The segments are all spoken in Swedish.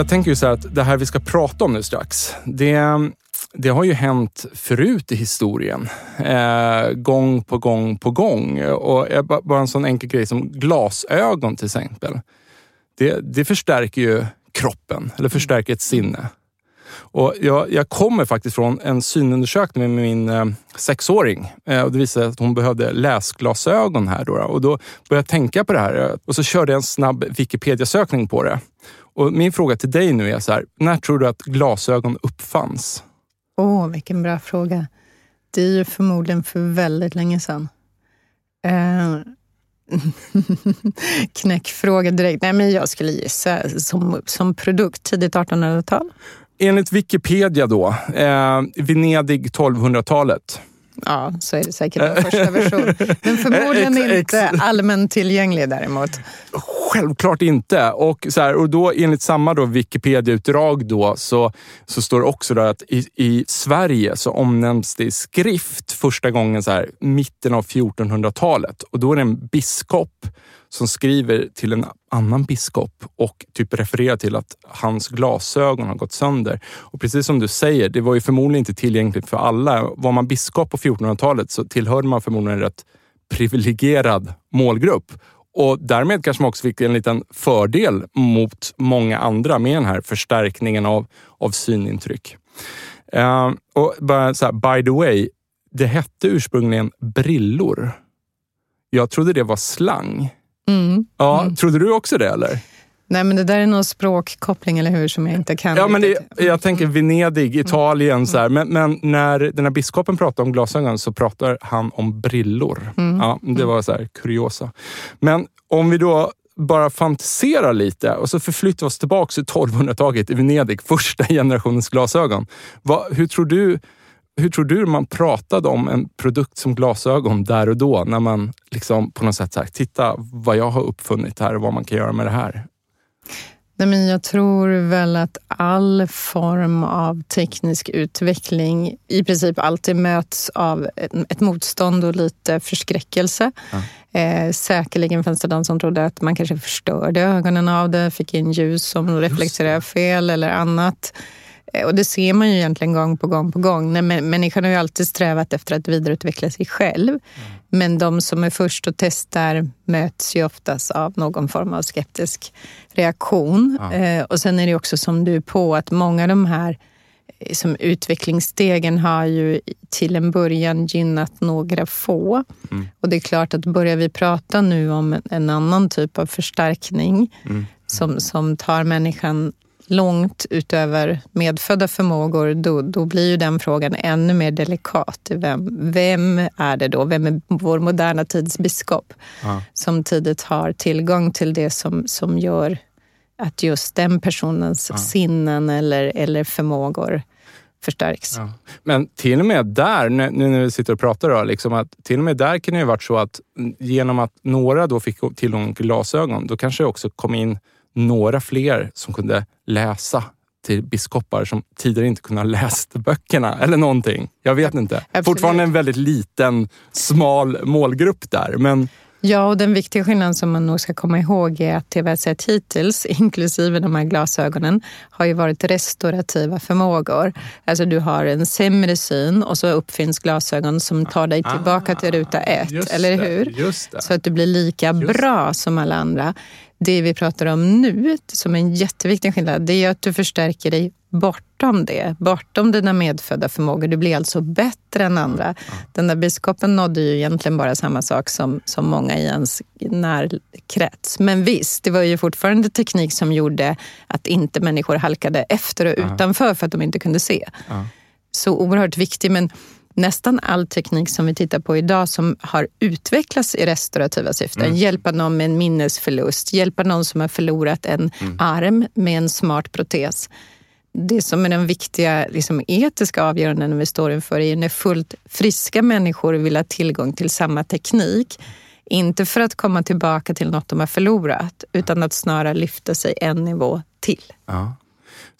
Jag tänker ju så här att det här vi ska prata om nu strax, det, det har ju hänt förut i historien. Eh, gång på gång på gång. Och bara en sån enkel grej som glasögon till exempel. Det, det förstärker ju kroppen, eller förstärker ett sinne. Och jag, jag kommer faktiskt från en synundersökning med min eh, sexåring. Eh, och det visade sig att hon behövde läsglasögon här. Då, och då började jag tänka på det här och så körde jag en snabb Wikipedia-sökning på det. Och min fråga till dig nu är så här, när tror du att glasögon uppfanns? Åh, oh, vilken bra fråga. Det är ju förmodligen för väldigt länge sedan. Eh, knäckfråga direkt. Nej, men jag skulle gissa som, som produkt, tidigt 1800-tal. Enligt Wikipedia då, eh, Venedig 1200-talet. Ja, så är det säkert en första version. Men förmodligen inte allmänt tillgänglig däremot. Självklart inte. Och, så här, och då enligt samma då Wikipedia-utdrag då, så, så står det också där att i, i Sverige så omnämns det i skrift första gången så här, mitten av 1400-talet. Och då är det en biskop som skriver till en annan biskop och typ refererar till att hans glasögon har gått sönder. Och precis som du säger, det var ju förmodligen inte tillgängligt för alla. Var man biskop på 1400-talet så tillhörde man förmodligen en rätt privilegierad målgrupp. Och därmed kanske man också fick en liten fördel mot många andra med den här förstärkningen av, av synintryck. Uh, och bara så här, by the way, det hette ursprungligen brillor. Jag trodde det var slang. Mm. Ja, mm. Trodde du också det eller? Nej, men det där är någon språkkoppling, eller hur, som jag inte kan. Ja, men det, jag tänker Venedig, mm. Italien. Mm. Så här. Men, men, när den här biskopen pratar om glasögon så pratar han om brillor. Mm. Ja, det var så här kuriosa. Men om vi då bara fantiserar lite och så förflyttar vi oss tillbaka till 1200-talet i Venedig, första generationens glasögon. Va, hur tror du hur tror du man pratade om en produkt som glasögon där och då? När man liksom på något sätt sagt, titta vad jag har uppfunnit här och vad man kan göra med det här. Nej, men jag tror väl att all form av teknisk utveckling i princip alltid möts av ett motstånd och lite förskräckelse. Ja. Eh, säkerligen fanns det de som trodde att man kanske förstörde ögonen av det, fick in ljus som reflekterade fel eller annat. Eh, och det ser man ju egentligen gång på gång på gång. Nej, människan har ju alltid strävat efter att vidareutveckla sig själv. Mm. Men de som är först och testar möts ju oftast av någon form av skeptisk reaktion. Eh, och sen är det också som du är på att många av de här eh, som utvecklingsstegen har ju till en början gynnat några få. Mm. Och det är klart att börjar vi prata nu om en annan typ av förstärkning mm. Som, som tar människan långt utöver medfödda förmågor, då, då blir ju den frågan ännu mer delikat. Vem, vem är det då? Vem är vår moderna tids biskop? Ja. Som tidigt har tillgång till det som, som gör att just den personens ja. sinnen eller, eller förmågor förstärks. Ja. Men till och med där, nu när vi sitter och pratar, då, liksom att till och med där kan det ju varit så att genom att några då fick tillgång till glasögon, då kanske det också kom in några fler som kunde läsa till biskopar som tidigare inte kunnat läst böckerna eller någonting. Jag vet inte. Absolut. Fortfarande en väldigt liten, smal målgrupp där. Men Ja, och den viktiga skillnaden som man nog ska komma ihåg är att det sett hittills, inklusive de här glasögonen, har ju varit restaurativa förmågor. Alltså du har en sämre syn och så uppfinns glasögon som tar dig tillbaka till ruta ett, just eller det, hur? just det. Så att du blir lika bra som alla andra. Det vi pratar om nu, som är en jätteviktig skillnad, det är att du förstärker dig bortom det, bortom dina medfödda förmågor. Du blir alltså bättre än andra. Den där biskopen nådde ju egentligen bara samma sak som, som många i ens närkrets. Men visst, det var ju fortfarande teknik som gjorde att inte människor halkade efter och utanför för att de inte kunde se. Så oerhört viktig. Men nästan all teknik som vi tittar på idag som har utvecklats i restaurativa syften, Mm. hjälpa någon med en minnesförlust, hjälpa någon som har förlorat en Mm. arm med en smart protes. Det som är den viktiga liksom, etiska avgöranden vi står inför är när fullt friska människor vill ha tillgång till samma teknik. Inte för att komma tillbaka till något de har förlorat, utan att snarare lyfta sig en nivå till. Ja.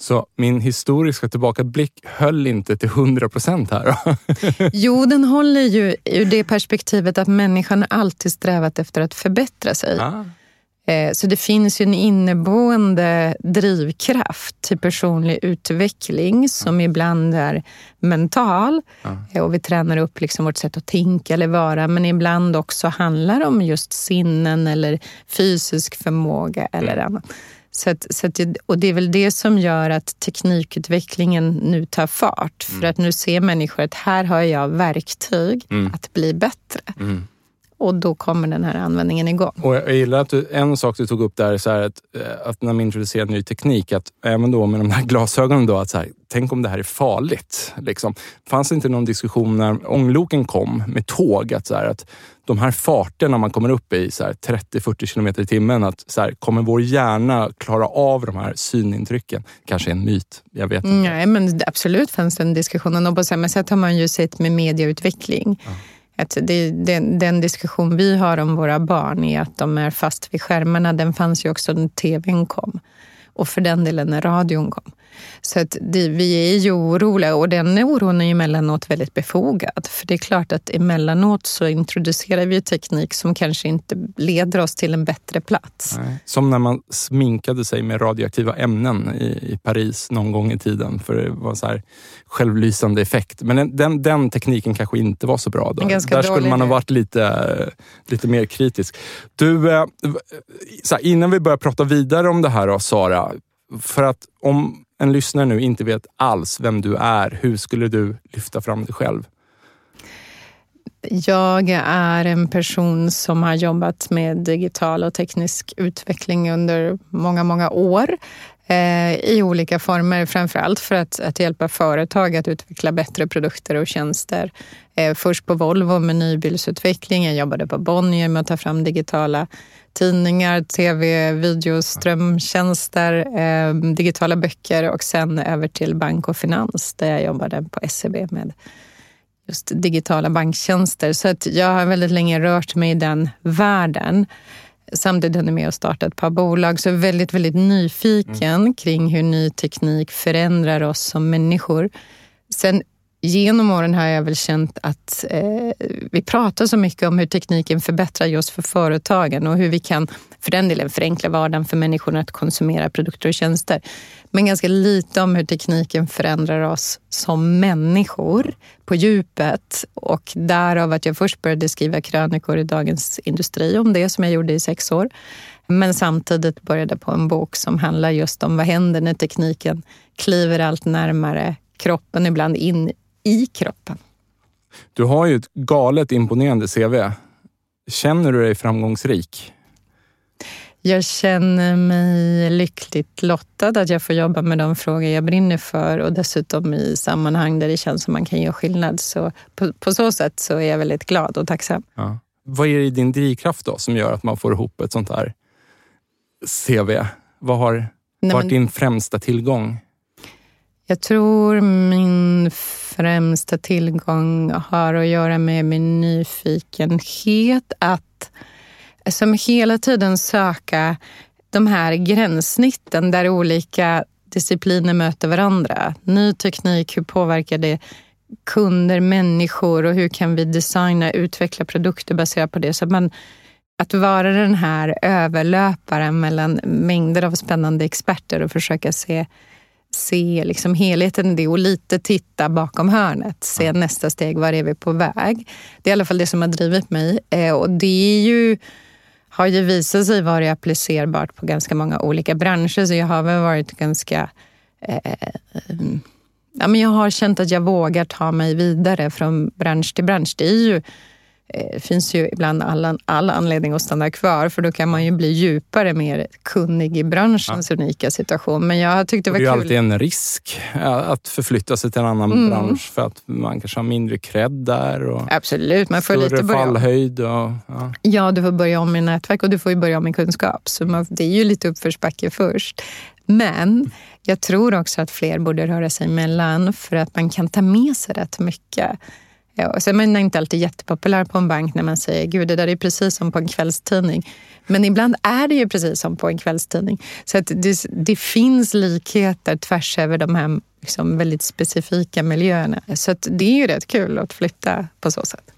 Så min historiska tillbakablick höll inte till 100 procent här. Jo, den håller ju ur det perspektivet att människan alltid strävat efter att förbättra sig. Ja. Eh, Så det finns ju en inneboende drivkraft till personlig utveckling som ibland är mental. Eh, Och vi tränar upp liksom vårt sätt att tänka eller vara, men ibland också handlar om just sinnen eller fysisk förmåga eller annat. Så att, så att, och det är väl det som gör att teknikutvecklingen nu tar fart. För att nu ser människor att här har jag verktyg att bli bättre. Och då kommer den här användningen igång. Och jag gillar att du, en sak du tog upp där, så att, eh, att när man introducerar ny teknik, att även då med de här glasögonen, då, att så här, tänk om det här är farligt. Liksom. Fanns det inte någon diskussion när ångloken kom med tåg, att, så här, att de här farterna man kommer upp i, så här 30-40 kilometer i timmen, att så här, kommer vår hjärna klara av de här synintrycken? Kanske en myt, jag vet inte. Nej, men absolut fanns den diskussionen. Och på samma sätt har man ju sett med mediautveckling. Att det, den, den diskussion vi har om våra barn är att de är fast vid skärmarna. Den fanns ju också när tvn kom. Och för den delen när radion kom. Så att det, vi är ju oroliga och den oron är ju emellanåt väldigt befogad. För det är klart att emellanåt så introducerar vi teknik som kanske inte leder oss till en bättre plats. Nej. Som när man sminkade sig med radioaktiva ämnen i, i Paris någon gång i tiden. För det var så här självlysande effekt. Men den, den, den tekniken kanske inte var så bra. Då. Ganska Där skulle man ha varit lite, lite mer kritisk. Du, eh, så här, innan vi börjar prata vidare om det här då, Sara. För att om en lyssnare nu inte vet alls vem du är, hur skulle du lyfta fram dig själv? Jag är en person som har jobbat med digital och teknisk utveckling under många, många år eh, i olika former. Framför allt för att, att hjälpa företag att utveckla bättre produkter och tjänster. Eh, först på Volvo med nybilsutveckling. Jag jobbade på Bonnier med att ta fram digitala tidningar, tv, video, strömtjänster, eh, digitala böcker och sen över till bank och finans där jag jobbade på SEB med just digitala banktjänster. Så att jag har väldigt länge rört mig i den världen. Samtidigt är jag med och startat ett par bolag. Så jag är väldigt, väldigt nyfiken kring hur ny teknik förändrar oss som människor. Sen genom åren har jag väl känt att eh, vi pratar så mycket om hur tekniken förbättrar just för företagen och hur vi kan för den delen förenkla vardagen för människorna att konsumera produkter och tjänster. Men ganska lite om hur tekniken förändrar oss som människor på djupet. Och därav att jag först började skriva krönikor i Dagens Industri om det som jag gjorde i sex år. Men samtidigt började på en bok som handlar just om vad händer när tekniken kliver allt närmare kroppen, ibland in i kroppen. Du har ju ett galet imponerande CV. Känner du dig framgångsrik? Jag känner mig lyckligt lottad att jag får jobba med de frågor jag brinner för och dessutom i sammanhang där det känns som man kan göra skillnad. Så på, på så sätt så är jag väldigt glad och tacksam. Ja. Vad är det i din drivkraft då som gör att man får ihop ett sånt här CV? Vad har Nej, varit men- din främsta tillgång? Jag tror min främsta tillgång har att göra med min nyfikenhet att som hela tiden söka de här gränssnitten där olika discipliner möter varandra. Ny teknik, hur påverkar det kunder, människor och hur kan vi designa, utveckla produkter baserat på det. Så man, att vara den här överlöparen mellan mängder av spännande experter och försöka se, se liksom helheten i det och lite titta bakom hörnet. Se mm. nästa steg, var är vi på väg? Det är i alla fall det som har drivit mig. Eh, och det är ju, har ju visat sig vara applicerbart på ganska många olika branscher. Så jag har väl varit ganska eh, ja, men jag har känt att jag vågar ta mig vidare från bransch till bransch. Det är ju, eh, finns ju ibland all, all anledning att stanna kvar för då kan man ju bli djupare, mer kunnig i branschens ja. unika situation. Men jag tyckte det var kul. Det är ju alltid en risk att förflytta sig till en annan mm. bransch för att man kanske har mindre cred där. Och Absolut, man får lite börja fallhöjd. Och, ja. ja, du får börja om i nätverk och du får börja om i kunskap. Så man, det är ju lite uppförsbacke först. Men jag tror också att fler borde röra sig emellan för att man kan ta med sig rätt mycket. Sen är man inte alltid jättepopulär på en bank när man säger gud det där är precis som på en kvällstidning. Men ibland är det ju precis som på en kvällstidning. Så att det, det finns likheter tvärs över de här liksom väldigt specifika miljöerna. Så det är ju rätt kul att flytta på så sätt.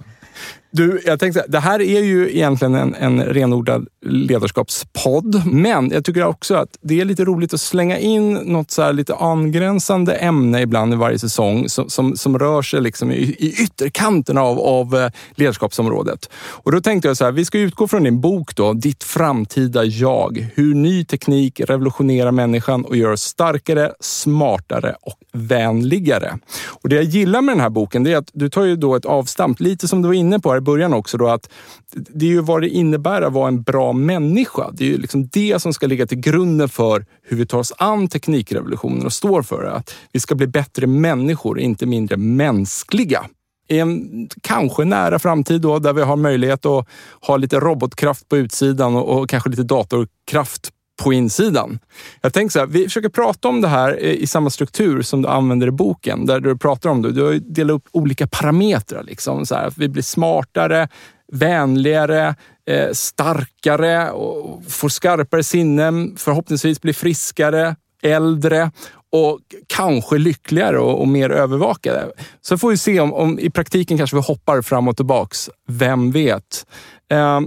Du, jag tänkte, det här är ju egentligen en, en renodlad ledarskapspodd, men jag tycker också att det är lite roligt att slänga in något så lite angränsande ämne ibland i varje säsong som, som, som rör sig liksom i, i ytterkanten av, av eh, ledarskapsområdet. Och då tänkte jag så här, vi ska utgå från din bok då, Ditt framtida jag. Hur ny teknik revolutionerar människan och gör oss starkare, smartare och vänligare. Och det jag gillar med den här boken är att du tar ju då ett avstamp, lite som du var inne på början också, då, att det är ju vad det innebär att vara en bra människa. Det är ju liksom det som ska ligga till grunden för hur vi tar oss an teknikrevolutionen och står för det. Att vi ska bli bättre människor, inte mindre mänskliga i en kanske nära framtid då, där vi har möjlighet att ha lite robotkraft på utsidan och, och kanske lite datorkraft på insidan. Jag tänker så här, vi försöker prata om det här i samma struktur som du använder i boken, där du pratar om det. Du har delat upp olika parametrar. Liksom, så här, att vi blir smartare, vänligare, eh, starkare och får skarpare sinnen, förhoppningsvis blir friskare, äldre och kanske lyckligare och, och, mer övervakade. Så får vi se om, om i praktiken kanske vi hoppar fram och tillbaks. Vem vet? Eh,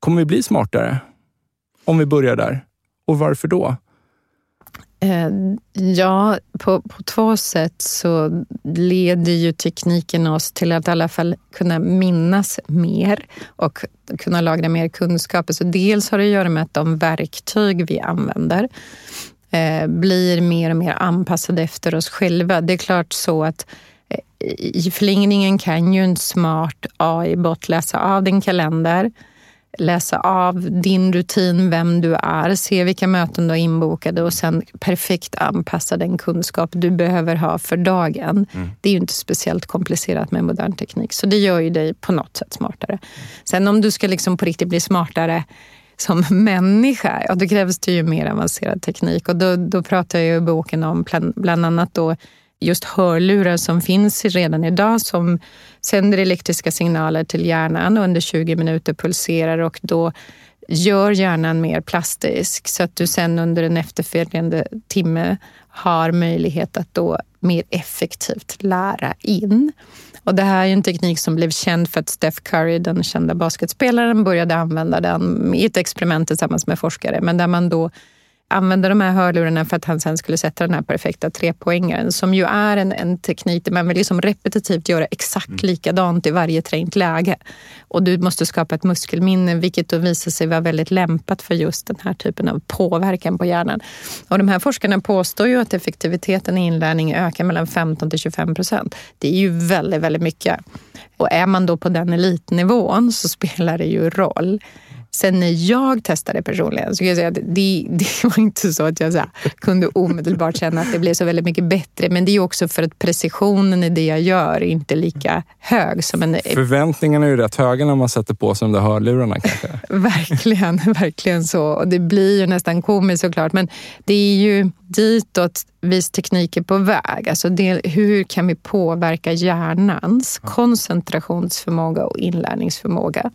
kommer vi bli smartare? Om vi börjar där. Och varför då? Eh, ja, på, på två sätt så leder ju tekniken oss till att i alla fall kunna minnas mer och kunna lagra mer kunskaper. Så dels har det att göra med att de verktyg vi använder eh, blir mer och mer anpassade efter oss själva. Det är klart så att eh, i förlängningen kan ju en smart AI-bot läsa av din kalender läsa av din rutin, vem du är, se vilka möten du har inbokade och sen perfekt anpassa den kunskap du behöver ha för dagen. Mm. Det är ju inte speciellt komplicerat med modern teknik, så det gör ju dig på något sätt smartare. Sen om du ska liksom på riktigt bli smartare som människa, ja, då krävs det ju mer avancerad teknik. Och då, då pratar jag i boken om bland annat då just hörlurar som finns redan idag som sänder elektriska signaler till hjärnan och under 20 minuter pulserar och då gör hjärnan mer plastisk så att du sen under en efterföljande timme har möjlighet att då mer effektivt lära in. Och det här är en teknik som blev känd för att Steph Curry, den kända basketspelaren, började använda den i ett experiment tillsammans med forskare, men där man då använda de här hörlurarna för att han sen skulle sätta den här perfekta trepoängaren som ju är en, en teknik där man vill liksom repetitivt göra exakt mm. likadant i varje trängt läge. Och du måste skapa ett muskelminne vilket då visar sig vara väldigt lämpat för just den här typen av påverkan på hjärnan. Och de här forskarna påstår ju att effektiviteten i inlärning ökar mellan 15 till 25 procent. Det är ju väldigt, väldigt mycket. Och är man då på den elitnivån så spelar det ju roll. Sen när jag testade personligen så kan jag säga att det, det var inte så att jag så kunde omedelbart känna att det blev så väldigt mycket bättre. Men det är också för att precisionen i det jag gör är inte lika hög. Som en... Förväntningarna är ju rätt höga när man sätter på sig de där hörlurarna kanske. verkligen, verkligen så. Och det blir ju nästan komiskt såklart. Men det är ju ditåt viss teknik är på väg. Alltså det, hur kan vi påverka hjärnans koncentrationsförmåga och inlärningsförmåga?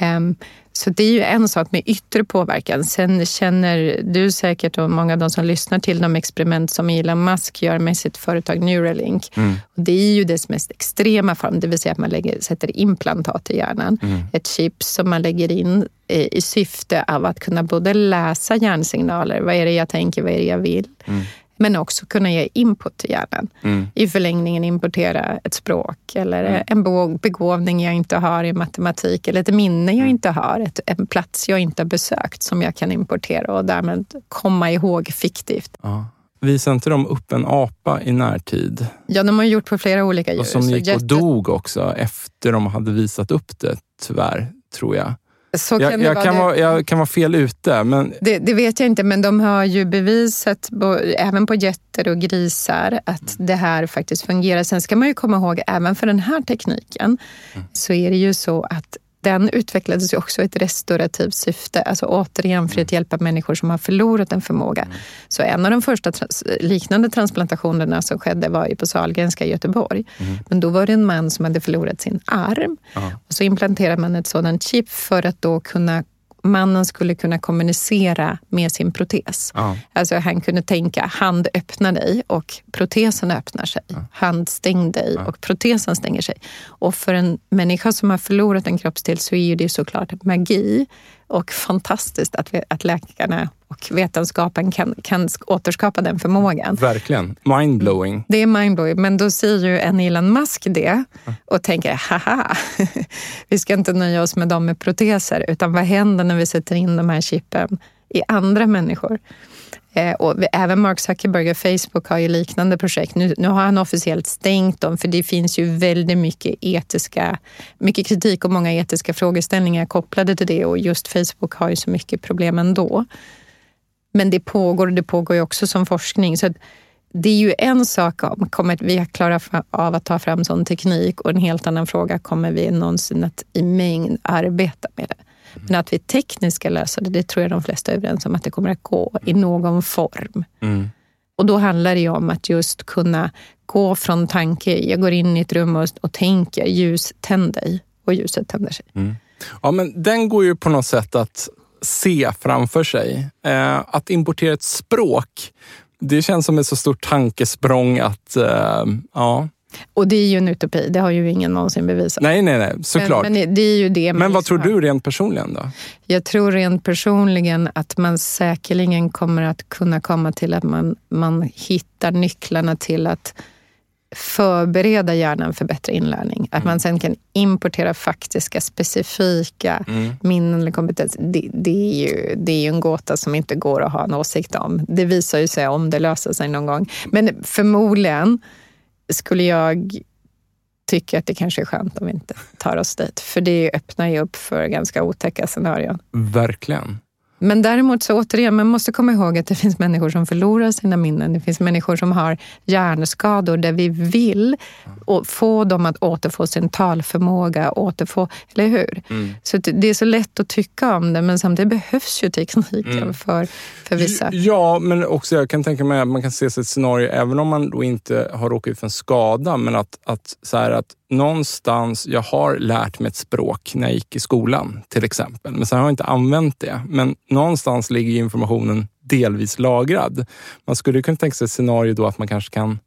Um, så det är ju en sak med yttre påverkan. Sen känner du säkert och många av de som lyssnar till de experiment som Elon Musk gör med sitt företag Neuralink. Mm. Och det är ju dess mest extrema form, det vill säga att man lägger, sätter implantat i hjärnan. Mm. Ett chip som man lägger in i syfte av att kunna både läsa hjärnsignaler, vad är det jag tänker, vad är det jag vill? Mm men också kunna ge input till hjärnan. Mm. I förlängningen importera ett språk eller mm. en begåvning jag inte har i matematik eller ett minne jag mm. inte har, ett, en plats jag inte har besökt som jag kan importera och därmed komma ihåg fiktivt. Ja. Visade inte de upp en apa i närtid? Ja, de har gjort på flera olika djur. Och som gick och dog också efter de hade visat upp det, tyvärr, tror jag. Så jag, kan jag, kan vara, jag kan vara fel ute. Men... Det, det, vet jag inte, men de har ju bevisat, även på getter och grisar, att det här faktiskt fungerar. Sen ska man ju komma ihåg, även för den här tekniken, mm. så är det ju så att den utvecklades ju också i ett restaurativt syfte, alltså återigen för att mm. hjälpa människor som har förlorat en förmåga. Mm. Så en av de första trans liknande transplantationerna som skedde var ju på Sahlgrenska i Göteborg. Mm. Men då var det en man som hade förlorat sin arm. Aha. Och så implanterade man ett sådant chip för att då kunna mannen skulle kunna kommunicera med sin protes. Ja. Alltså han kunde tänka, hand öppnar dig och protesen öppnar sig. Ja. Hand stäng dig ja. och protesen stänger sig. Och för en människa som har förlorat en kroppsdel så är det såklart magi och fantastiskt att, att läkarna och vetenskapen kan, kan återskapa den förmågan. Verkligen. Mindblowing. Det är mindblowing, men då säger ju en Elon Musk det och tänker, haha, vi ska inte nöja oss med dem med proteser, utan vad händer när vi sätter in de här chippen i andra människor? Eh, och även Mark Zuckerberg och Facebook har ju liknande projekt. Nu, nu, har han officiellt stängt dem för det finns ju väldigt mycket etiska, mycket kritik och många etiska frågeställningar kopplade till det och just Facebook har ju så mycket problem ändå. Men det pågår och det pågår ju också som forskning. Så det är ju en sak om kommer vi att klara av att ta fram sån teknik och en helt annan fråga, kommer vi någonsin att i mängd arbeta med det? Men att vi tekniskt ska lösa det, det tror jag de flesta är överens om att det kommer att gå i någon form. Mm. Och då handlar det om att just kunna gå från tanke, jag går in i ett rum och, och tänker ljus, tänd dig och ljuset tänder sig. Mm. Ja, men den går ju på något sätt att se framför sig. Eh, att importera ett språk, det känns som ett så stort tankesprång att eh, ja, och det är ju en utopi, det har ju ingen någonsin bevisat. Nej, nej, nej, såklart. Men, men det är ju det men vad tror du rent personligen då? Jag tror rent personligen att man säkerligen kommer att kunna komma till att man, man hittar nycklarna till att förbereda hjärnan för bättre inlärning. Att mm. man sen kan importera faktiska, specifika mm. minnen eller kompetens. Det, det, är ju, det är ju en gåta som inte går att ha en åsikt om. Det visar ju sig om det löser sig någon gång. Men förmodligen skulle jag tycka att det kanske är skönt om vi inte tar oss dit. För det öppnar ju upp för ganska otäcka scenarion. Verkligen. Men däremot så återigen, man måste komma ihåg att det finns människor som förlorar sina minnen. Det finns människor som har hjärnskador där vi vill få dem att återfå sin talförmåga, återfå, eller hur? Mm. Så det är så lätt att tycka om det, men samtidigt behövs ju tekniken mm. för, för vissa. Ja, men också jag kan tänka mig att man kan se sig ett scenario, även om man då inte har råkat ut för en skada, men att, att, så här, att någonstans, jag har lärt mig ett språk när jag gick i skolan till exempel, men sen har jag inte använt det. Men någonstans ligger informationen delvis lagrad. Man skulle kunna tänka sig ett scenario då att man kanske kan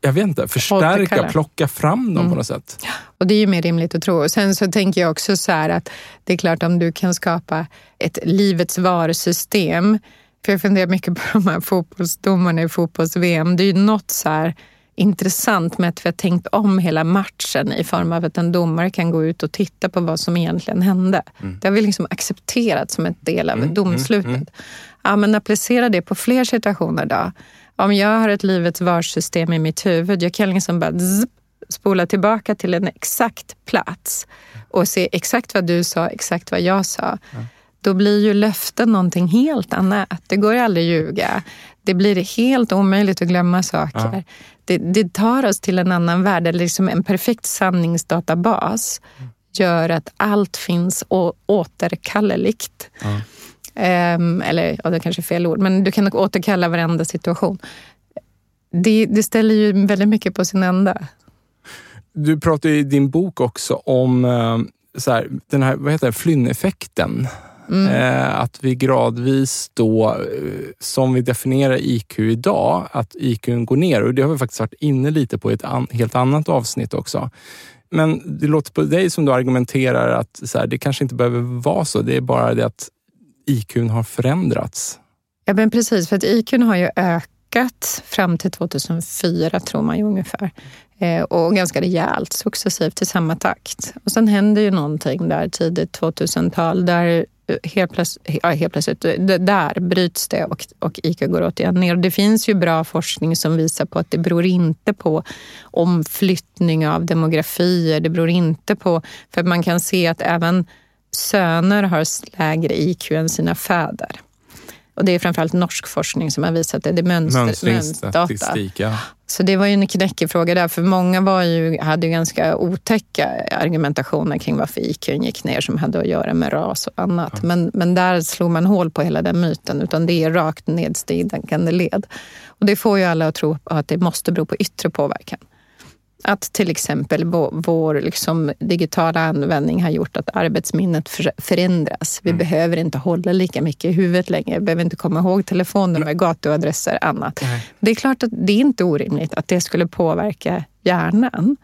jag vet inte, förstärka, plocka fram dem mm. på något sätt. Och Det är ju mer rimligt att tro. Och sen så tänker jag också så här att det är klart om du kan skapa ett livets varsystem. För jag funderar mycket på de här fotbollsdomarna i fotbolls-VM. Det är ju något så här intressant med att vi har tänkt om hela matchen i form av att en domare kan gå ut och titta på vad som egentligen hände. Mm. Det har vi liksom accepterat som en del av mm, mm domslutet. Mm, ja, men applicera det på fler situationer då. Om jag har ett livets varsystem i mitt huvud, jag kan liksom bara zzz, spola tillbaka till en exakt plats och se exakt vad du sa, exakt vad jag sa. Då blir ju löften någonting helt annat. Det går ju aldrig att ljuga. Det blir helt omöjligt att glömma saker. Ja det, det tar oss till en annan värld, eller liksom en perfekt sanningsdatabas gör att allt finns återkalleligt. Ja. Um, eller ja, det kanske är fel ord, men du kan återkalla varenda situation. Det, det ställer ju väldigt mycket på sin ända. Du pratar i din bok också om uh, så här, den här vad heter det, flynneffekten. Mm. Eh, att vi gradvis då, eh, som vi definierar IQ idag, att IQ går ner. Och det har vi faktiskt varit inne lite på i ett an, helt annat avsnitt också. Men det låter på dig som du argumenterar att så här, det kanske inte behöver vara så. Det är bara det att IQ har förändrats. Ja, men precis. För att IQ har ju ökat fram till 2004, tror man ju ungefär. Eh, och ganska rejält, successivt i samma takt. Och sen händer ju någonting där tidigt 2000-tal där helt, plötsligt, ja, helt plötsligt, där bryts det och, och IQ går återigen ner. Det finns ju bra forskning som visar på att det beror inte på omflyttning av demografier. Det beror inte på... För man kan se att även söner har lägre IQ än sina fäder. Och det är framförallt norsk forskning som har visat det. Det är mönster, Mönstringsstatistik, ja. Så det var ju en knäckig fråga där, för många var ju, hade ju ganska otäcka argumentationer kring varför IQ gick ner som hade att göra med ras och annat. Ja. Men, men där slog man hål på hela den myten, utan det är rakt nedstigande led. Och det får ju alla att tro att det måste bero på yttre påverkan. Att till exempel vår liksom digitala användning har gjort att arbetsminnet förändras. Vi mm. behöver inte hålla lika mycket i huvudet längre. Vi behöver inte komma ihåg telefonnummer, gatuadresser och annat. Nej. Det är klart att det är inte orimligt att det skulle påverka hjärnan.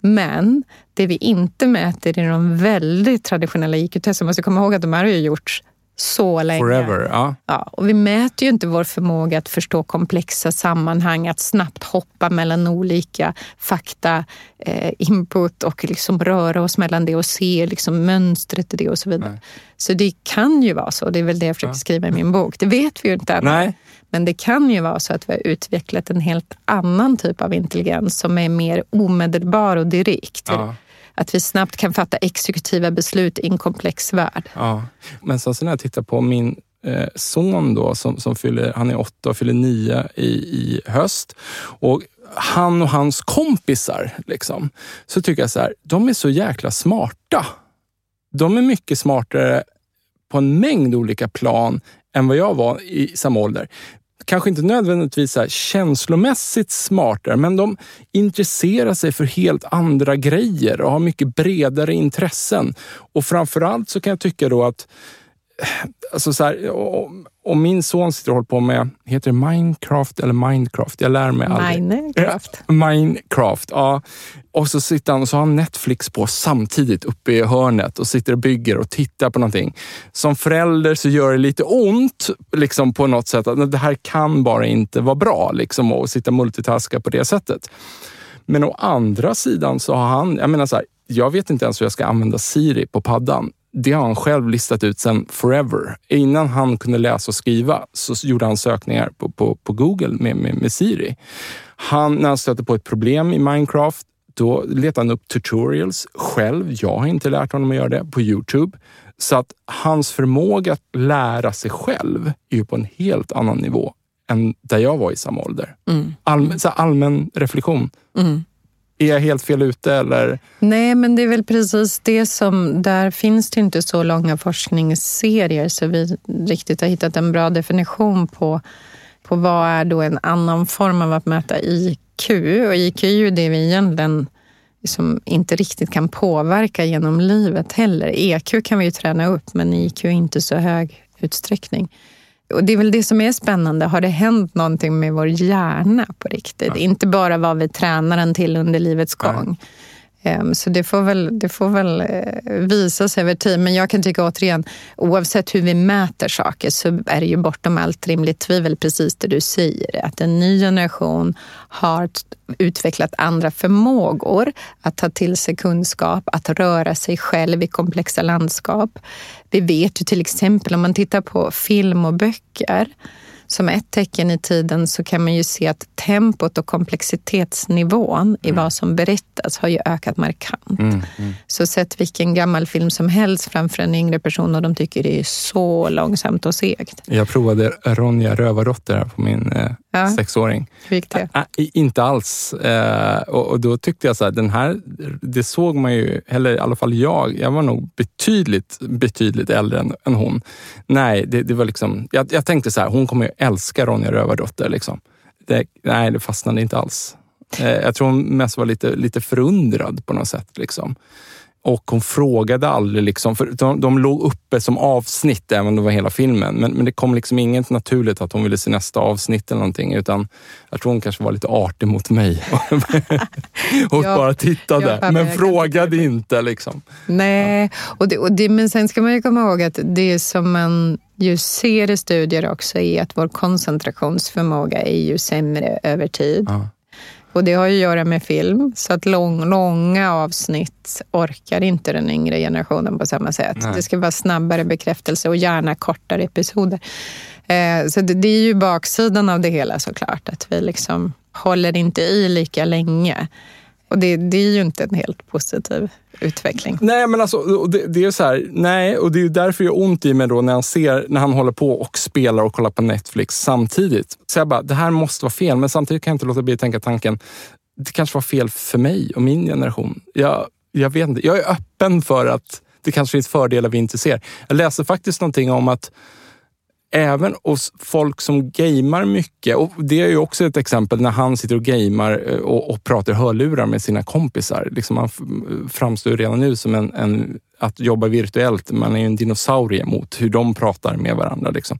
Men det vi inte mäter i de väldigt traditionella IQ-testen, man måste komma ihåg att de här har ju gjorts så länge. Forever, ja. ja. Och vi mäter ju inte vår förmåga att förstå komplexa sammanhang, att snabbt hoppa mellan olika fakta, eh, input och liksom röra oss mellan det och se liksom mönstret i det och så vidare. Nej. Så det kan ju vara så, det är väl det jag försöker skriva i min bok. Det vet vi ju inte än. Nej. Men det kan ju vara så att vi har utvecklat en helt annan typ av intelligens som är mer omedelbar och direkt. Ja att vi snabbt kan fatta exekutiva beslut i en komplex värld. Ja. Men sen så när jag tittar på min eh, son då, som, som fyller, han är åtta och fyller nio i, i höst. Och han och hans kompisar, liksom, så tycker jag så här, de är så jäkla smarta. De är mycket smartare på en mängd olika plan än vad jag var i samma ålder kanske inte nödvändigtvis så känslomässigt smartare, men de intresserar sig för helt andra grejer och har mycket bredare intressen. Och framförallt så kan jag tycka då att eh, Alltså så här, om min son sitter och håller på med, heter det Minecraft eller Minecraft? Jag lär mig aldrig. Minecraft. Minecraft, ja. Och så sitter han och så har han Netflix på samtidigt uppe i hörnet och sitter och bygger och tittar på någonting. Som förälder så gör det lite ont liksom på något sätt. Att det här kan bara inte vara bra liksom, att sitta multitaska på det sättet. Men å andra sidan så har han, jag menar så här, jag vet inte ens hur jag ska använda Siri på paddan det har han själv listat ut sedan forever. Innan han kunde läsa och skriva så gjorde han sökningar på, på, på Google med, med, med Siri. Han, när han stötte på ett problem i Minecraft, då letade han upp tutorials själv. Jag har inte lärt honom att göra det på Youtube. Så att hans förmåga att lära sig själv är ju på en helt annan nivå än där jag var i samma ålder. Mm. Allmän, så allmän reflektion. Mm. Är jag helt fel ute eller? Nej, men det är väl precis det som... Där finns det inte så långa forskningsserier så vi riktigt har hittat en bra definition på, på vad är då en annan form av att mäta IQ. Och IQ är ju det vi egentligen liksom inte riktigt kan påverka genom livet heller. EQ kan vi ju träna upp, men IQ är inte så hög utsträckning. Och det är väl det som är spännande. Har det hänt någonting med vår hjärna på riktigt? Ja. Inte bara vad vi tränar den till under livets gång. Ja. Ehm, så det får väl, det får väl eh, visa sig över tid. Men jag kan tycka återigen, oavsett hur vi mäter saker så är det ju bortom allt rimligt tvivel precis det du säger. Att en ny generation har utvecklat andra förmågor att ta till sig kunskap, att röra sig själv i komplexa landskap. Vi vet ju till exempel om man tittar på film och böcker som ett tecken i tiden så kan man ju se att tempot och komplexitetsnivån mm. i vad som berättas har ju ökat markant. Mm, mm. Så sätt vilken gammal film som helst framför en yngre person och de tycker det är så långsamt och segt. Jag provade Ronja Rövardotter på min eh, ja. sexåring. Hur gick det? Äh, inte alls. Eh, och, och, då tyckte jag så här, den här, det såg man ju, eller i alla fall jag, jag var nog betydligt, betydligt äldre än, än hon. Nej, det, det var liksom, jag, jag, tänkte så här, hon kommer ju älskar Ronja Rövardotter. Liksom. Det, nej, det fastnade inte alls. Eh, jag tror hon mest var lite, lite förundrad på något sätt. Liksom. Och hon frågade aldrig, liksom, för de, de låg uppe som avsnitt även om det var hela filmen. Men, men det kom liksom inget naturligt att hon ville se nästa avsnitt eller någonting. Utan jag tror hon kanske var lite artig mot mig och jag, bara tittade. men frågade inte. Liksom. Nej, och det, och det, men sen ska man ju komma ihåg att det som man ju ser i studier också är att vår koncentrationsförmåga är ju sämre över tid. Ja. Och det har ju att göra med film, så att lång, långa avsnitt orkar inte den yngre generationen på samma sätt. Nej. Det ska vara snabbare bekräftelse och gärna kortare episoder. Eh, så det, det, är ju baksidan av det hela såklart, att vi liksom håller inte i lika länge. Och det, det, är ju inte en helt positiv utveckling. Nej, men alltså, det, det är så här, nej, och det är därför det gör ont i mig då när han ser när han håller på och spelar och kollar på Netflix samtidigt. Så jag bara, det här måste vara fel, men samtidigt kan jag inte låta bli att tänka tanken, det kanske var fel för mig och min generation. Jag, jag vet inte, jag är öppen för att det kanske finns fördelar vi inte ser. Jag läste faktiskt någonting om att även hos folk som gamer mycket. Och Det är ju också ett exempel när han sitter och gamer eh, och, och pratar hörlurar med sina kompisar. Liksom han eh, framstår redan nu som en, en, att jobba virtuellt. Man är ju en dinosaurie mot hur de pratar med varandra. Liksom.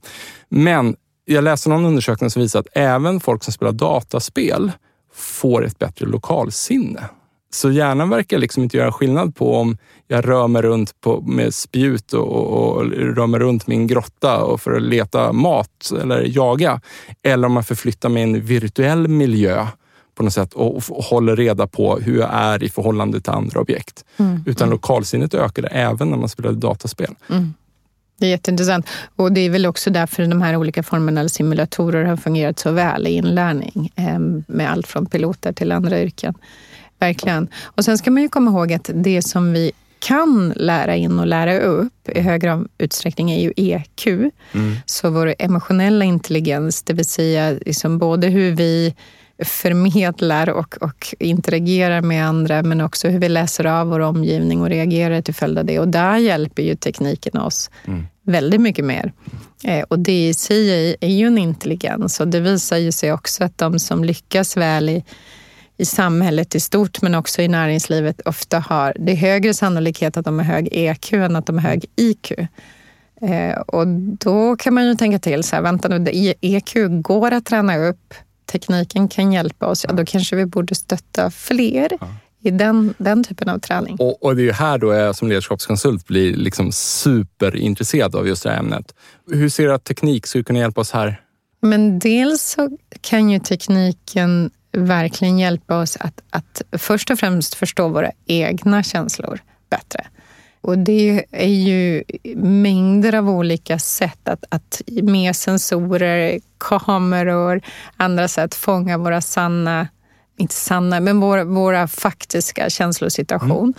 Men jag läste någon undersökning som visar att även folk som spelar dataspel får ett bättre lokalsinne. Så hjärnan verkar liksom inte göra skillnad på om jag rör mig runt på, med spjut och, och, och rör mig runt min grotta och för att leta mat eller jaga. Eller om man förflyttar mig i en virtuell miljö på något sätt och, och håller reda på hur jag är i förhållande till andra objekt. Mm, Utan mm. lokalsinnet ökade även när man spelade dataspel. Mm. Det är jätteintressant. Och det är väl också därför de här olika formerna av simulatorer har fungerat så väl i inlärning eh, med allt från piloter till andra yrken. Verkligen. Och sen ska man ju komma ihåg att det som vi kan lära in och lära upp i högre utsträckning är ju EQ. Mm. Så vår emotionella intelligens, det vill säga liksom både hur vi förmedlar och, och interagerar med andra men också hur vi läser av vår omgivning och reagerar till följd av det. Och där hjälper ju tekniken oss mm. väldigt mycket mer. Eh, och det i sig är ju en intelligens och det visar ju sig också att de som lyckas väl i i samhället i stort men också i näringslivet ofta har, det är högre sannolikhet att de har hög EQ än att de har hög IQ. Eh, och då kan man ju tänka till så här, vänta nu, EQ går att träna upp, tekniken kan hjälpa oss, ja, då kanske vi borde stötta fler ja. i den, den typen av träning. Och, och det är ju här då jag som ledarskapskonsult blir liksom superintresserad av just det här ämnet. Hur ser du att teknik skulle kunna hjälpa oss här? Men dels så kan ju tekniken verkligen hjälpa oss att, att först och främst förstå våra egna känslor bättre. Och det är ju mängder av olika sätt att, att med sensorer, kameror, andra sätt fånga våra sanna inte sanna, men våra, våra faktiska känslosituation.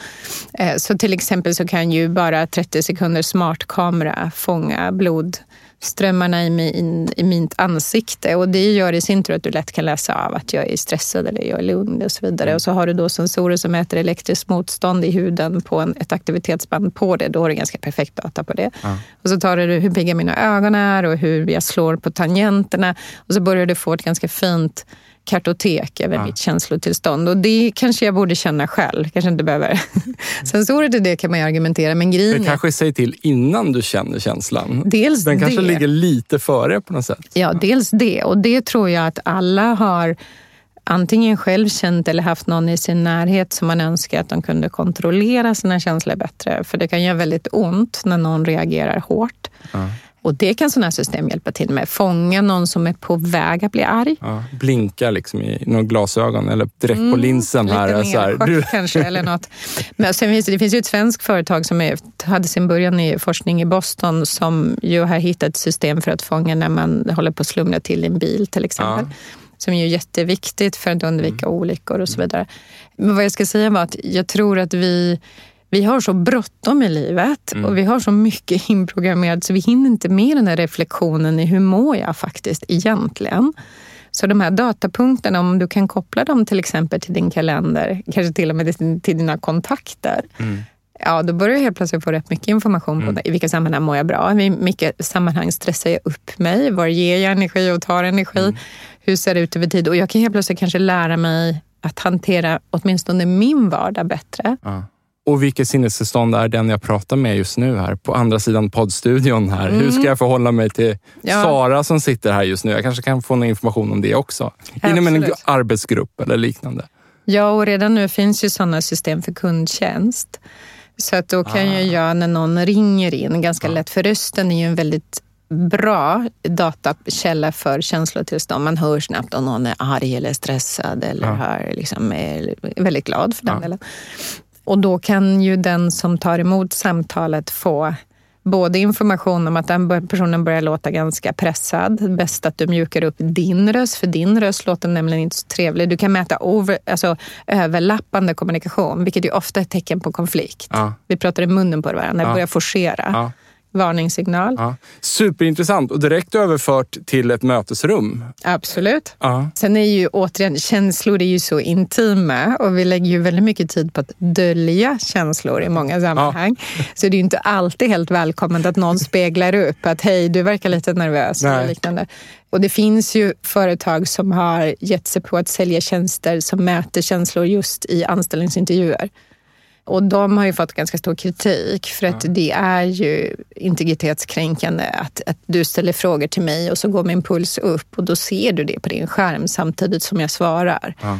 Mm. Så till exempel så kan ju bara 30 sekunder smartkamera fånga blod strömmarna i, min, i mitt ansikte. Och det gör i sin tur att du lätt kan läsa av att jag är stressad eller jag är lugn och så vidare. Mm. Och så har du då sensorer som mäter elektriskt motstånd i huden på en, ett aktivitetsband på det. Då har du ganska perfekt data på det. Mm. Och så tar du hur pigga mina ögon är och hur jag slår på tangenterna. Och så börjar du få ett ganska fint kartotek över ja. mitt känslotillstånd. Och det kanske jag borde känna själv. Kanske inte behöver sensorer till det kan man ju argumentera. Men grejen det kanske säger till innan du känner känslan. Dels Den kanske det. ligger lite före på något sätt. Ja, dels det. Och det tror jag att alla har antingen själv känt eller haft någon i sin närhet som man önskar att de kunde kontrollera sina känslor bättre. För det kan göra väldigt ont när någon reagerar hårt. Ja. Och det kan sådana här system hjälpa till med. Fånga någon som är på väg att bli arg. Ja, blinka liksom i några glasögon eller direkt mm, på linsen. här. Lite så här. Du... kanske eller något. Men sen finns det, det finns ju ett svenskt företag som är, hade sin början i forskning i Boston som ju har hittat ett system för att fånga när man håller på att slumra till i en bil till exempel. Ja som är jätteviktigt för att undvika mm. olyckor och så vidare. Men vad jag ska säga var att jag tror att vi vi har så bråttom i livet mm. och vi har så mycket inprogrammerat så vi hinner inte med den här reflektionen i hur mår jag faktiskt egentligen. Så de här datapunkterna, om du kan koppla dem till exempel till din kalender, kanske till och med till dina kontakter. Mm. Ja, då börjar jag helt plötsligt få rätt mycket information på mm. i vilka sammanhang mår jag bra, i vilka sammanhang stressar jag upp mig, var ger jag energi och tar energi, mm. hur ser det ut över tid? Och jag kan helt plötsligt kanske lära mig att hantera åtminstone min vardag bättre. Ja Och vilket sinnestillstånd är den jag pratar med just nu här på andra sidan poddstudion här? Mm. Hur ska jag förhålla mig till ja. Sara som sitter här just nu? Jag kanske kan få någon information om det också. Inom en arbetsgrupp eller liknande. Ja, och redan nu finns ju sådana system för kundtjänst. Så att då kan ah. jag när någon ringer in ganska ah. lätt, för rösten är ju en väldigt bra datakälla för känslotillstånd. Man hör snabbt om någon är arg eller stressad eller ja. har liksom är väldigt glad för den ja. delen. Och då kan ju den som tar emot samtalet få både information om att den personen börjar låta ganska pressad. Bäst att du mjukar upp din röst, för din röst låter nämligen inte så trevlig. Du kan mäta over, alltså, överlappande kommunikation, vilket är ofta är ett tecken på konflikt. Ja. Vi pratar i munnen på varandra, ja. börjar forcera. Ja varningssignal. Ja. Superintressant och direkt överfört till ett mötesrum. Absolut. Ja. Sen är ju återigen, känslor är ju så intima och vi lägger ju väldigt mycket tid på att dölja känslor i många sammanhang. Ja. Så det är ju inte alltid helt välkommet att någon speglar upp att hej, du verkar lite nervös eller liknande. Och det finns ju företag som har gett sig på att sälja tjänster som mäter känslor just i anställningsintervjuer. Och de har ju fått ganska stor kritik för att ja. det är ju integritetskränkande att, att du ställer frågor till mig och så går min puls upp och då ser du det på din skärm samtidigt som jag svarar. Ja.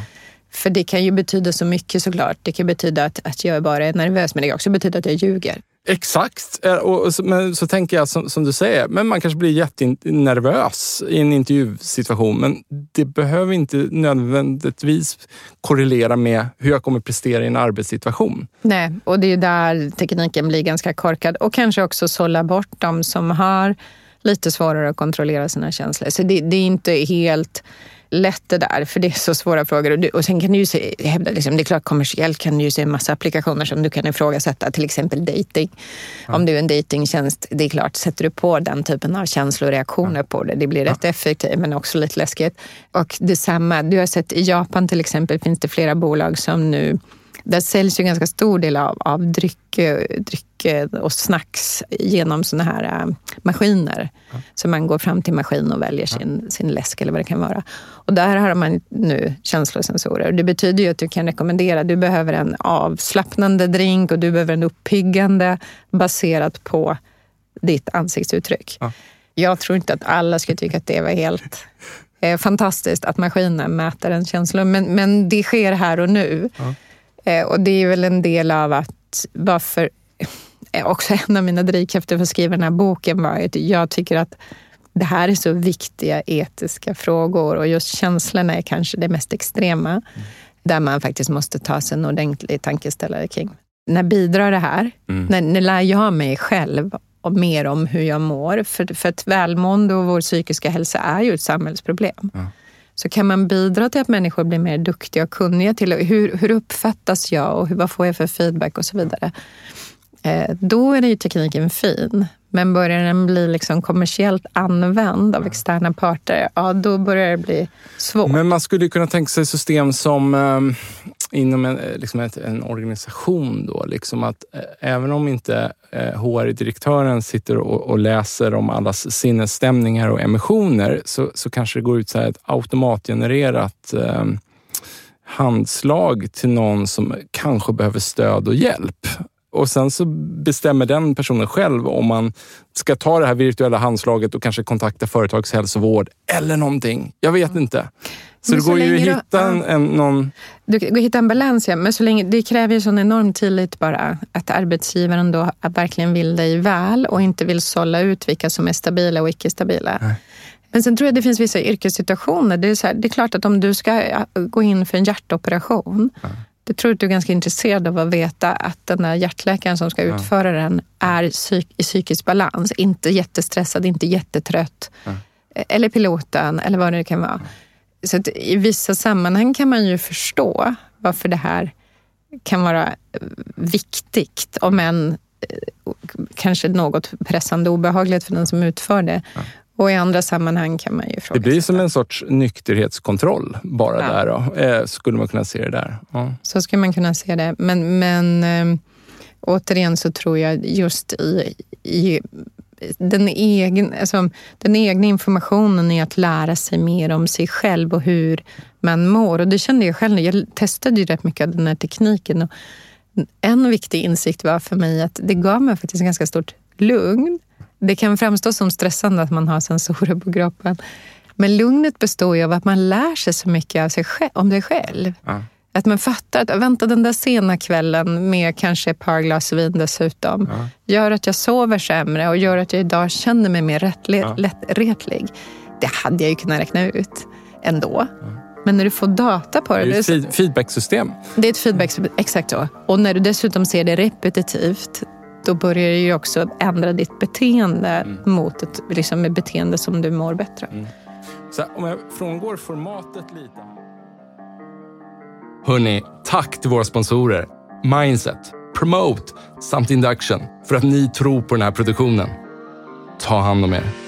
För det kan ju betyda så mycket såklart. Det kan betyda att, att jag bara är nervös men det kan också betyda att jag ljuger. Exakt. Eh, och så, men så tänker jag som, som, du säger, men man kanske blir jättenervös i en intervjusituation. Men det behöver inte nödvändigtvis korrelera med hur jag kommer prestera i en arbetssituation. Nej, och det är där tekniken blir ganska korkad. Och kanske också sålla bort de som har lite svårare att kontrollera sina känslor. Så det, det är inte helt lätt det där, för det är så svåra frågor. Och, du, och sen kan du ju se, hävda, liksom, det är klart kommersiellt kan du ju se en massa applikationer som du kan ifrågasätta, till exempel dating. Ja. Om du är en datingtjänst, det är klart, sätter du på den typen av känsloreaktioner ja. på det, det blir rätt ja. effektivt men också lite läskigt. Och detsamma, du har sett i Japan till exempel finns det flera bolag som nu där säljs ju en ganska stor del av, av dryck, dryck och snacks genom såna här äh, maskiner. Ja. Så man går fram till maskin och väljer sin, ja. sin läsk eller vad det kan vara. Och där har man nu känslosensorer. Det betyder ju att du kan rekommendera, du behöver en avslappnande drink och du behöver en uppiggande baserat på ditt ansiktsuttryck. Ja. Jag tror inte att alla skulle tycka att det var helt eh, fantastiskt att maskinen mäter en känsla, men, men det sker här och nu. Ja. Eh, och det är väl en del av att varför eh, också en av mina drivkrafter för att skriva den här boken var att jag tycker att det här är så viktiga etiska frågor och just känslorna är kanske det mest extrema. Mm. Där man faktiskt måste ta sig en ordentlig tankeställare kring. När bidrar det här? Mm. När, när lär jag mig själv och mer om hur jag mår? För, för att välmående och vår psykiska hälsa är ju ett samhällsproblem. Mm. Så kan man bidra till att människor blir mer duktiga och kunniga till hur, hur uppfattas jag och hur, vad får jag för feedback och så vidare. Eh, då är det ju tekniken fin. Men börjar den bli liksom kommersiellt använd av externa parter, ja då börjar det bli svårt. Men man skulle kunna tänka sig system som eh, inom en, eh, liksom ett, en organisation då, liksom att eh, även om inte eh, Eh, HR-direktören sitter och, och, läser om allas sinnesstämningar och emissioner så, så kanske det går ut så ett automatgenererat eh, handslag till någon som kanske behöver stöd och hjälp. Och sen så bestämmer den personen själv om man ska ta det här virtuella handslaget och kanske kontakta företagshälsovård eller någonting. Jag vet inte. Så det går ju att hitta en, en, någon... Du kan hitta en balans, ja. Men så länge, det kräver ju sån enorm tillit bara. Att arbetsgivaren då verkligen vill dig väl och inte vill sålla ut vilka som är stabila och icke stabila. Nej. Men sen tror jag det finns vissa yrkessituationer. Det är, så här, det är klart att om du ska gå in för en hjärtoperation ja. Det tror att du är ganska intresserad av att veta att den där hjärtläkaren som ska utföra ja. den är psyk i psykisk balans. Inte jättestressad, inte jättetrött. Ja. Eller piloten, eller vad det kan vara. Så i vissa sammanhang kan man ju förstå varför det här kan vara viktigt, om än eh, kanske något pressande obehagligt för den som utför det. Och i andra sammanhang kan man ju fråga Det blir som en sorts nykterhetskontroll bara ja. där då, eh, skulle man kunna se det där. Ja. Så skulle man kunna se det. Men, men äh, återigen så tror jag just i, i den, egen, alltså, den egna informationen i att lära sig mer om sig själv och hur man mår. Och det kände jag själv. Jag testade ju rätt mycket av den här tekniken. Och en viktig insikt var för mig att det gav mig faktiskt ganska stort lugn. Det kan framstå som stressande att man har sensorer på kroppen. Men lugnet består ju av att man lär sig så mycket av sig själv, om sig själv. Ja. Att man fattar att vänta, den där sena kvällen med kanske ett par glas vin dessutom ja. gör att jag sover sämre och gör att jag idag känner mig mer rättlig, ja. lättretlig. Det hade jag ju kunnat räkna ut ändå. Ja. Men när du får data på det. Det är ett feedbacksystem. Det är ett feedbacksystem, exakt så. Och när du dessutom ser det repetitivt då börjar det ju också ändra ditt beteende mm. mot ett liksom, ett beteende som du mår bättre. Mm. Så om jag frångår formatet lite. Hörni, tack till våra sponsorer Mindset, Promote samt Induction för att ni tror på den här produktionen. Ta hand om er.